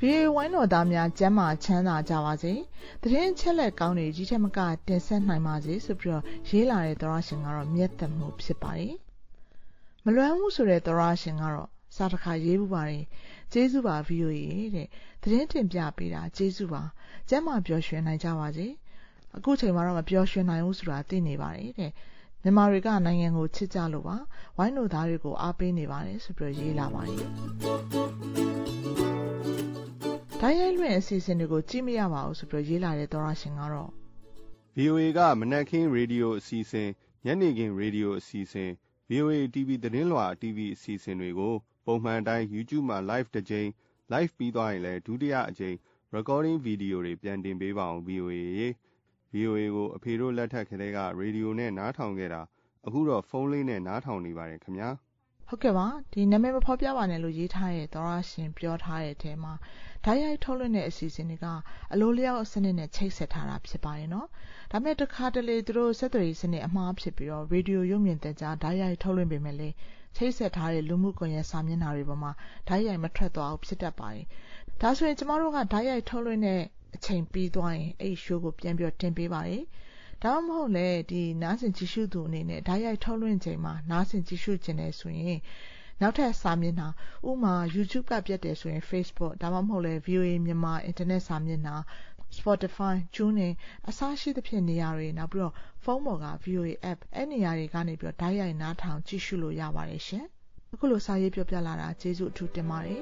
VOA ဝိုင်းတော်သားများကျမ်းမာချမ်းသာကြပါစေ။သတင်းချက်လက်ကောင်းတွေကြီးထက်မကတင်ဆက်နိုင်ပါစေဆိုပြီးတော့ရေးလာတဲ့သောရရှင်ကတော့မြတ်တမှုဖြစ်ပါတယ်။မလွမ်းမှုဆိုတဲ့သောရရှင်ကတော့စာတစ်ခါရေးမှုပါတယ်။ကျေးဇူးပါ VOA တဲ့။သတင်းတင်ပြပေးတာကျေးဇူးပါ။ကျမ်းမာပျော်ရွှင်နိုင်ကြပါစေ။အခုချိန်မှာတော့မပျော်ရွှင်နိုင်ဘူးဆိုတာသိနေပါတယ်တဲ့။မြန်မာတွေကနိုင်ငံကိုချစ်ကြလို့ပါ။ဝိုင်းတော်သားတွေကိုအားပေးနေပါတယ်ဆိုပြီးတော့ရေးလာပါတယ်။ ဓာတ်ရိုက်လွှင့်အစီအစဉ်တွေကိုကြည့်မရပါဘူးဆိုပြီးရေးလာတဲ့သောရရှင်ကတော့ VOA ကမနက်ခင်းရေဒီယိုအစီအစဉ်ညနေခင်းရေဒီယိုအစီအစဉ် VOA TV သတင်းလွှာ TV အစီအစဉ်တွေကိုပုံမှန်တိုင်း YouTube မှာ live တစ်ကြိမ် live ပြီးသွားရင်လည်းဒုတိယအကြိမ် recording video တွေပြန်တင်ပေးပါအောင် VOA ရေ VOA ကိုအဖေတို့လက်ထက်ကလေးကရေဒီယိုနဲ့နားထောင်ခဲ့တာအခုတော့ဖုန်းလေးနဲ့နားထောင်နေပါတယ်ခင်ဗျာ ဟုတ်ကဲ့ပါဒီနာမည်မဖော်ပြပါနဲ့လို့ရေးထားတဲ့သောရရှင်ပြောထားတဲ့အထဲမှာဓာတ်ရိုက်ထုတ်လွှင့်တဲ့အစီအစဉ်တွေကအလိုလျောက်စနစ်နဲ့ချိတ်ဆက်ထားတာဖြစ်ပါတယ်နော်ဒါပေမဲ့တစ်ခါတလေသူတို့ဆက်သွယ်ရေးစနစ်အမှားဖြစ်ပြီးတော့ရေဒီယိုရုပ်မြင်သံကြားဓာတ်ရိုက်ထုတ်လွှင့်ပေမဲ့လည်းချိတ်ဆက်ထားတဲ့လူမှုကွန်ရက်စာမျက်နှာတွေပေါ်မှာဓာတ်ရိုက်မထွက်သွားအောင်ဖြစ်တတ်ပါတယ်ဒါဆိုရင်ကျမတို့ကဓာတ်ရိုက်ထုတ်လွှင့်တဲ့အချိန်ပြီးသွားရင်အဲ့ show ကိုပြန်ပြီးတင်ပေးပါတယ် ဒါမှမဟုတ်လေဒီနားဆင်ကြည့်ရှုသူအနေနဲ့ဓာတ်ရိုက်ထုတ်လွှင့်ချိန်မှာနားဆင်ကြည့်ရှုခြင်းနဲ့ဆိုရင်နောက်ထပ်စာမျက်နှာဥမာ YouTube ကပြတ်တယ်ဆိုရင် Facebook ဒါမှမဟုတ်လေ VOA မြန်မာ internet စာမျက်နှာ Spotify, TuneIn အစရှိသဖြင့်နေရာတွေနောက်ပြီးတော့ဖုန်းပေါ်က VOA app အဲ့နေရာတွေကနေပြီးတော့ဓာတ်ရိုက်နားထောင်ကြည့်ရှုလို့ရပါတယ်ရှင်အခုလိုစာရေးပြောပြလာတာကျေးဇူးအထူးတင်ပါတယ်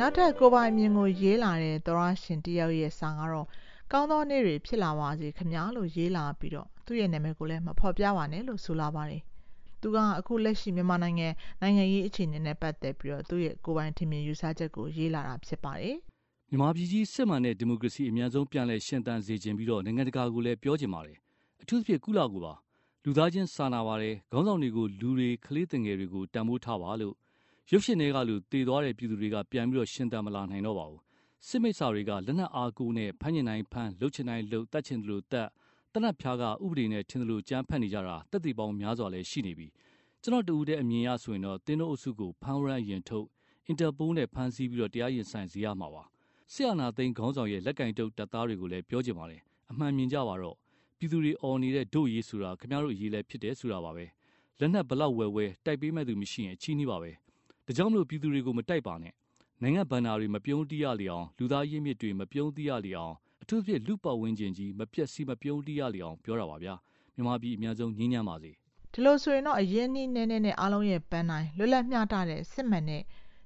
နောက်ထပ်ကိုပိုင်မြင်ကိုရေးလာတဲ့သောရရှင်တယောက်ရဲ့စာကတော့ကောင်းသောနေ့တွေဖြစ်လာပါစေခင်ဗျာလို့ရေးလာပြီးတော့သူ့ရဲ့နာမည်ကိုလည်းမဖော်ပြပါနဲ့လို့ဆိုလာပါတယ်။သူကအခုလက်ရှိမြန်မာနိုင်ငံနိုင်ငံရေးအခြေအနေနဲ့ပတ်သက်ပြီးတော့သူ့ရဲ့ကိုပိုင်ထင်မြင်ယူဆချက်ကိုရေးလာတာဖြစ်ပါတယ်။မြန်မာပြည်ကြီးစစ်မှန်တဲ့ဒီမိုကရေစီအမြန်ဆုံးပြန်လည်ရှင်သန်စေခြင်းပြီးတော့နိုင်ငံတကာကိုလည်းပြောချင်ပါတယ်။အထူးသဖြင့်ကုလကိုပါလူသားချင်းစာနာပါတယ်ခေါင်းဆောင်တွေကိုလူတွေကလေးငယ်တွေကိုတန်ဖိုးထားပါလို့ ရုပ်ရှင်တွေကလူတည်သွားတဲ့ပြည်သူတွေက ပြန်ပြီးတော့ရှင်သန်မလာနိုင်တော့ပါဘူး။စစ်မိတ်ဆာတွေကလက်နက်အားကိုးနဲ့ဖမ်းကျင်နိုင်ဖမ်းလှုပ်ချင်နိုင်လှုပ်တတ်ချင်တယ်လို့တတ်တနတ်ဖျားကဥပဒေနဲ့ထင်တယ်လို့ကြမ်းဖက်နေကြတာတက်တီပေါင်းများစွာလည်းရှိနေပြီကျွန်တော်တူဦးတဲ့အမြင်ရဆိုရင်တော့တင်းတို့အုပ်စုကိုဖမ်းဝရမ်းရင်ထုတ်အင်တာပိုးနဲ့ဖမ်းဆီးပြီးတော့တရားရင်ဆိုင်စေရမှာပါဆရာနာသိန်းခေါင်းဆောင်ရဲ့လက်ကင်တုပ်တပ်သားတွေကိုလည်းပြောချင်ပါတယ်အမှန်မြင်ကြပါတော့ပြည်သူတွေအော်နေတဲ့ဒုရေးဆိုတာခင်ဗျားတို့အရေးလည်းဖြစ်တယ်ဆိုတာပါပဲလက်နက်ဘလောက်ဝဲဝဲတိုက်ပေးမဲ့သူမရှိရင်အချီးနှီးပါပဲ ဒါကြောင့်မလို့ ပြည်သူတွေကို မတိုက်ပါနဲ့ နိုင်ငံဗန္နာတွေ မပြုံးတီးရလေအောင် လူသားရင်းမြစ်တွေ မပြုံးတီးရလေအောင် အထူးသဖြင့် လူပတ်ဝန်းကျင်ကြီး မပြက်စီး မပြုံးတီးရလေအောင် ပြောတာပါဗျာ မြန်မာပြည် အများဆုံး ငြင်းညမ်းပါစေ ဒီလိုဆိုရင်တော့ အရင်နည်းနည်းနဲ့ အားလုံးရဲ့ပန်းတိုင်းလွတ်လပ်မျှတတဲ့ စစ်မှန်တဲ့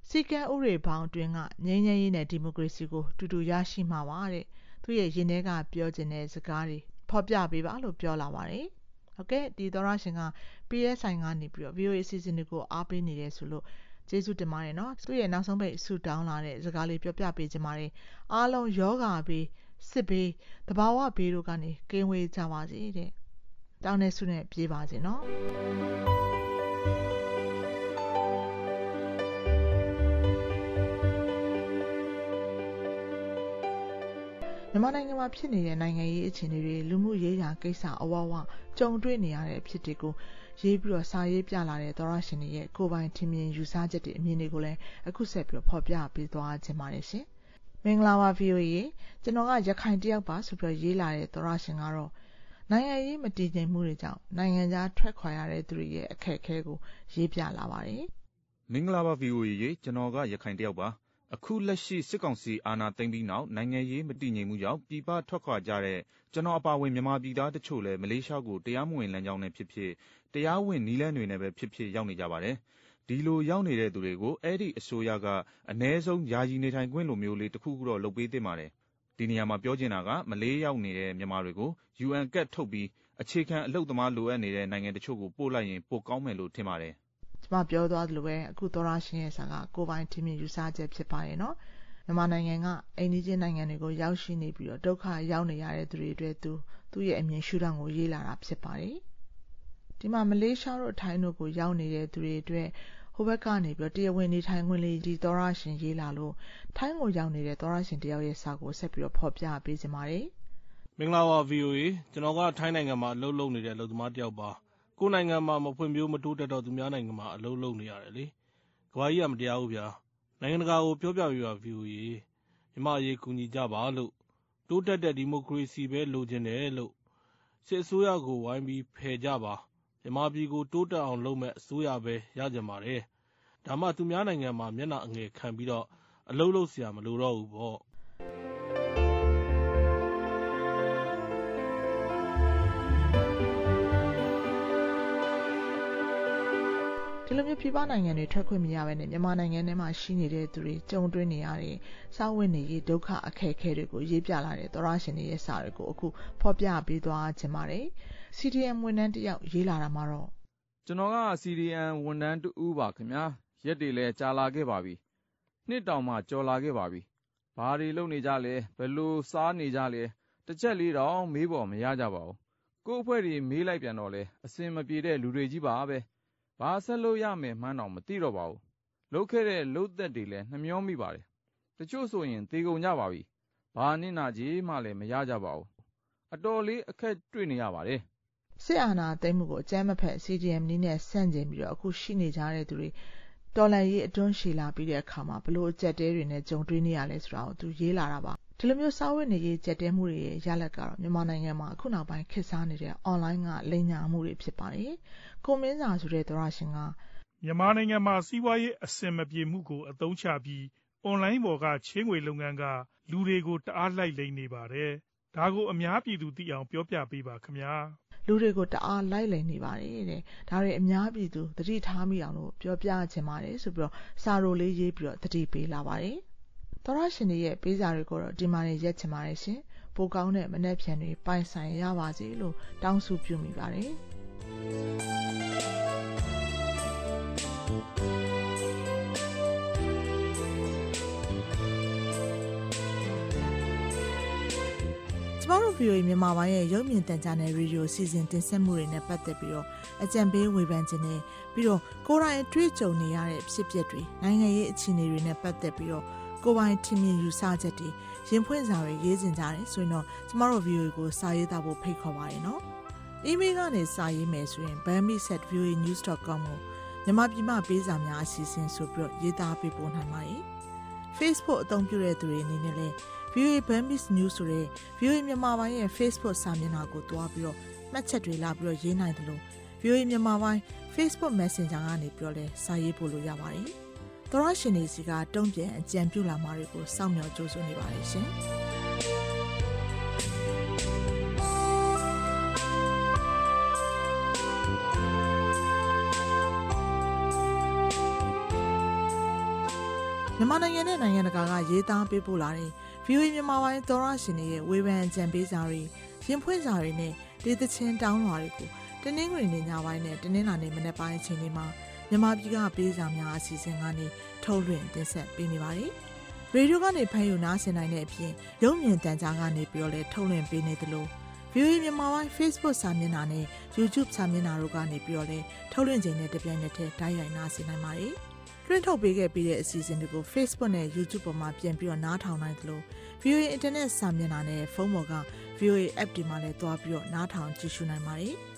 စီကံဥရေပေါင်းအတွင်းက ငြိမ်းချမ်းရေးနဲ့ ဒီမိုကရေစီကိုတူတူရရှိမှာပါတဲ့ သူရဲ့ရင်ထဲက ပြောခြင်းတဲ့စကားတွေ ဖော်ပြပေးပါလို့ ပြောလာပါတယ် ဟုတ်ကဲ့ ဒီသောရရှင်က PSI ကနေပြီးတော့ VOA အစီအစဉ်တွေကို အားပေးနေတယ်ဆိုလို့ ကျေးဇူးတင်ပါတယ်နော်သူရဲ့နောက်ဆုံးပိတ်ဆူတောင်းလာတဲ့စကားလေးပြောပြပေးခြင်းပါတယ်အားလုံးယောဂါဘေးစစ်ဘေးတဘာဝဘေးတို့ကနေကင်းဝေးကြပါစေတဲ့တောင်းနေဆုနဲ့ပြေးပါစေနော်မြန်မာနိုင်ငံမှာဖြစ်နေတဲ့နိုင်ငံရေးအခြေအနေတွေလူမှုရေးရာကိစ္စအဝဝ ကြုံတွေ့နေရတဲ့အဖြစ်တွေကိုရေးပြီးတော့စာရေးပြလာတဲ့သောရရှင်တွေရဲ့ကိုယ်ပိုင်ထင်မြင်ယူဆချက်တွေအမြင်တွေကိုလည်းအခုဆက်ပြီးတော့ဖော်ပြပေးသွားခြင်းပါတယ်ရှင်။မင်္ဂလာပါ VOA ရေကျွန်တော်ကရခိုင်တယောက်ပါဆိုပြီးတော့ရေးလာတဲ့သောရရှင်ကတော့နိုင်ငံရေးမတည်ငြိမ်မှုတွေကြောင့်နိုင်ငံခြားထွက်ခွာရတဲ့သူတွေရဲ့အခက်အခဲကိုရေးပြလာပါတယ်။မင်္ဂလာပါ VOA ရေကျွန်တော်ကရခိုင်တယောက်ပါ အခုလက်ရှိ စစ်ကောင်စီအာဏာသိမ်းပြီးနောက် နိုင်ငံရေးမတည်ငြိမ်မှုကြောင့် ပြည်ပထွက်ခွာကြတဲ့ ကျွန်တော်အပါအဝင် မြန်မာပြည်သားတချို့လည်း မလေးရှားကို တရားမဝင်လမ်းကြောင်းနဲ့ဖြစ်ဖြစ် တရားဝင်နည်းလမ်းတွေနဲ့ပဲဖြစ်ဖြစ် ရောက်နေကြပါတယ်။ဒီလိုရောက်နေတဲ့သူတွေကို အဲ့ဒီအစိုးရက အနည်းဆုံး ယာယီနေထိုင်ခွင့်လိုမျိုးလေးတစ်ခုခုတော့ လုပ်ပေးသင့်ပါတယ်။ဒီနေရာမှာ ပြောချင်တာက မလေးရောက်နေတဲ့ မြန်မာတွေကို UN ကတ်ထုတ်ပြီး အခြေခံအလုပ်သမားလိုအပ်နေတဲ့ နိုင်ငံတချို့ကို ပို့လိုက်ရင် ပိုကောင်းမယ်လို့ ထင်ပါတယ်။ ကျမပြောသွားသလိုပဲအခုသောရရှင်ရဲ့စာကကိုပိုင်ထင်မြင်ယူဆချက်ဖြစ်ပါရဲ့နော်။မြန်မာနိုင်ငံကအိန္ဒိယနိုင်ငံတွေကိုရောက်ရှိနေပြီးတော့ဒုက္ခရောက်နေရတဲ့သူတွေအတွက်သူသူ့ရဲ့အမြင်ရှုထောင့်ကိုရေးလာတာဖြစ်ပါတယ်။ဒီမှာမလေးရှားတို့ထိုင်းတို့ကိုရောက်နေတဲ့သူတွေအတွက်ဟိုဘက်ကနေပြီးတော့တရားဝင်နေထိုင်ခွင့်လေးဒီသောရရှင်ရေးလာလို့ထိုင်းကိုရောက်နေတဲ့သောရရှင်တယောက်ရဲ့စာကိုဆက်ပြီးတော့ဖော်ပြပေးကြပါမယ်။မင်္ဂလာပါ VOA ကျွန်တော်ကထိုင်းနိုင်ငံမှာအလုပ်လုပ်နေတဲ့အလုပ်သမားတယောက်ပါ။ ကိုယ်နိုင်ငံမှာ မဖွံ့ဖြိုး မတိုးတက်တော့ သူများနိုင်ငံမှာ အလုပ်လုပ်နေရတယ်လေ။ကမ္ဘာကြီးက မတရားဘူးဗျာ။နိုင်ငံတကာကို ပြောပြပေးပါ VOA မြန်မာအရေး ကူညီကြပါလို့ တိုးတက်တဲ့ ဒီမိုကရေစီပဲ လိုချင်တယ်လို့ စစ်အစိုးရကို ဝိုင်းပြီး ဖယ်ကြပါ မြန်မာပြည်ကို တိုးတက်အောင်လုပ်မယ့် အစိုးရပဲ ရချင်ပါတယ်။ဒါမှ သူများနိုင်ငံမှာ မျက်နှာအငယ်ခံပြီးတော့အလုပ်လုပ်စရာ မလိုတော့ဘူးပေါ့ လိုမျိုးပြည်ပနိုင်ငံတွေထွက်ခွင့်မရဘဲနဲ့မြန်မာနိုင်ငံထဲမှာရှိနေတဲ့သူတွေကြုံတွေ့နေရတဲ့စားဝတ်နေရေးဒုက္ခအခက်အခဲတွေကိုရေးပြလာတဲ့သောရရှင်တွေရဲ့စာတွေကိုအခုဖော်ပြပေးသွားခြင်းပါတယ်။ CDM ဝန်ထမ်းတယောက်ရေးလာတာမှာတော့ကျွန်တော်က CDM ဝန်ထမ်းတူပါခင်ဗျာရက်တွေလည်းကြာလာခဲ့ပါပြီနှစ်တောင်မှကြော်လာခဲ့ပါပြီဘာတွေလုပ်နေကြလဲဘယ်လိုစားနေကြလဲတစ်ချက်လေးတော့မေးပေါ်မရကြပါဘူးကို့အဖွဲ့တွေမေးလိုက်ပြန်တော့လဲအစင်မပြေတဲ့လူတွေကြီးပါပဲ ဘာဆက်လို့ရမယ်မှန်းတော့မသိတော့ပါဘူးလုတ်ခဲ့တဲ့လုတ်သက်တွေလည်းနှမျောမိပါတယ်တချို့ဆိုရင်သေကုန်ကြပါပြီဘာနစ်နာကြီးမှလည်းမရကြပါဘူးအတော်လေးအခက်တွေ့နေရပါတယ်စစ်အာဏာသိမ်းမှုကိုအကြမ်းမဖက် CDM နည်းနဲ့ဆန့်ကျင်ပြီးတော့အခုရှိနေကြတဲ့သူတွေတော်လှန်ရေးအတွန်းရှည်လာပြီးတဲ့အခါမှာဘလို့အကျက်တဲတွေနဲ့ကြုံတွေ့နေရလဲဆိုတာကိုသူရေးလာတာပါ ဒီလိုမျိုးစာဝတ်နေရေးကြက်တဲမှုတွေရဲ့ရလဒ်ကတော့မြန်မာနိုင်ငံမှာအခုနောက်ပိုင်းခေတ်စားနေတဲ့ online ကလိမ်ညာမှုတွေဖြစ်ပါတယ်ကိုမင်းစာဆိုတဲ့သရရှင်ကမြန်မာနိုင်ငံမှာစီးပွားရေးအဆင်မပြေမှုကိုအသုံးချပြီး online ပေါ်ကချင်းငွေလုပ်ငန်းကလူတွေကိုတအားလိုက်လိမ်နေပါတယ်ဒါကိုအများပြည်သူသိအောင်ပြောပြပေးပါခင်ဗျာလူတွေကိုတအားလိုက်လည်နေပါတယ်တဲ့ဒါတွေအများပြည်သူသတိထားမိအောင်လို့ပြောပြချင်ပါတယ်ဆိုပြီးတော့စာရိုလေးရေးပြီးတော့သတိပေးလာပါတယ် သောရရှင်တွေရဲ့ပေးစာတွေကိုတော့ဒီမှာနေရက်ချင်ပါတယ်ရှင်ပိုကောင်းတဲ့မနှက်ဖြန်တွေပိုင်ဆိုင်ရပါစေလို့တောင်းဆုပြုမိပါတယ်ကျမတို့ VOA မြန်မာပိုင်းရဲ့ရုပ်မြင်သံကြားနယ်ရေဒီယိုစီစဉ်တင်ဆက်မှုတွေနဲ့ပတ်သက်ပြီးတော့အကြံပေးဝေဖန်ခြင်းနဲ့ပြီးတော့ကိုယ်တိုင်တွေ့ကြုံနေရတဲ့ဖြစ်ပျက်တွေနိုင်ငံရေးအခြေအနေတွေနဲ့ပတ်သက်ပြီးတော့ ကိုယ်ပိုင်ထင်မြင်ယူဆချက်တွေရင်ဖွင့်စာတွေရေးစင်ကြတယ်ဆိုရင်တော့ကျမတို့ VOA ကိုစာရေးသားဖို့ဖိတ်ခေါ်ပါရနော်။ email ကနေစာရေးမယ်ဆိုရင် bami@voanews.com ကိုမြန်မာပြည်မှပေးစာများအစီအစဉ်ဆိုပြီးတော့ရေးသားပေးပို့နိုင်ပါတယ်။ Facebook အသုံးပြုတဲ့သူတွေအနေနဲ့လည်း VOA Burmese News ဆိုတဲ့ VOA မြန်မာပိုင်းရဲ့ Facebook စာမျက်နှာကိုတွားပြီးတော့မှတ်ချက်တွေလာပြီးတော့ရေးနိုင်တယ်လို့ VOA မြန်မာပိုင်း Facebook Messenger ကနေပြီးတော့လည်းစာရေးပို့လို့ရပါတယ်။ သောရရှင်တွေစီကတုံ့ပြန်အကြံပြုလာမှာတွေကိုစောင့်မျှော်ကြိုးစွနေပါတယ်ရှင်။မြန်မာနိုင်ငံနဲ့နိုင်ငံတကာကရေးသားပေးပို့လာတဲ့ VOA မြန်မာပိုင်းသောရရှင်တွေရဲ့ဝေဖန်ကြံပေးစာတွေရင်ဖွင့်စာတွေနဲ့ဒေသချင်းတောင်းလွှာတွေကိုတနင်္ဂနွေနေ့ညပိုင်းနဲ့တနင်္လာနေ့မနက်ပိုင်းအချိန်တွေမှာ မြန်မာပြည်ကပေးစာများအစီအစဉ်ကနေထုတ်လွှင့်တင်ဆက်ပေးနေပါတယ်။ရေဒီယိုကနေဖမ်းယူနားဆင်နိုင်တဲ့အပြင်ရုပ်မြင်သံကြားကနေပြီးတော့လည်းထုတ်လွှင့်ပေးနေသလို VOA မြန်မာပိုင်း Facebook စာမျက်နှာနဲ့ YouTube စာမျက်နှာတို့ကနေပြီးတော့လည်းထုတ်လွှင့်ခြင်းနဲ့တပြိုင်နက်တည်းတိုက်ရိုက်နားဆင်နိုင်ပါတယ်။တွင်းထုတ်ပေးခဲ့ပြီးတဲ့အစီအစဉ်တွေကို Facebook နဲ့ YouTube ပေါ်မှာပြန်ပြီးတော့နားထောင်နိုင်သလို VOA Internet စာမျက်နှာနဲ့ဖုန်းပေါ်က VOA App တွေမှာလည်းတွားပြီးတော့နားထောင်ကြည့်ရှုနိုင်ပါတယ်။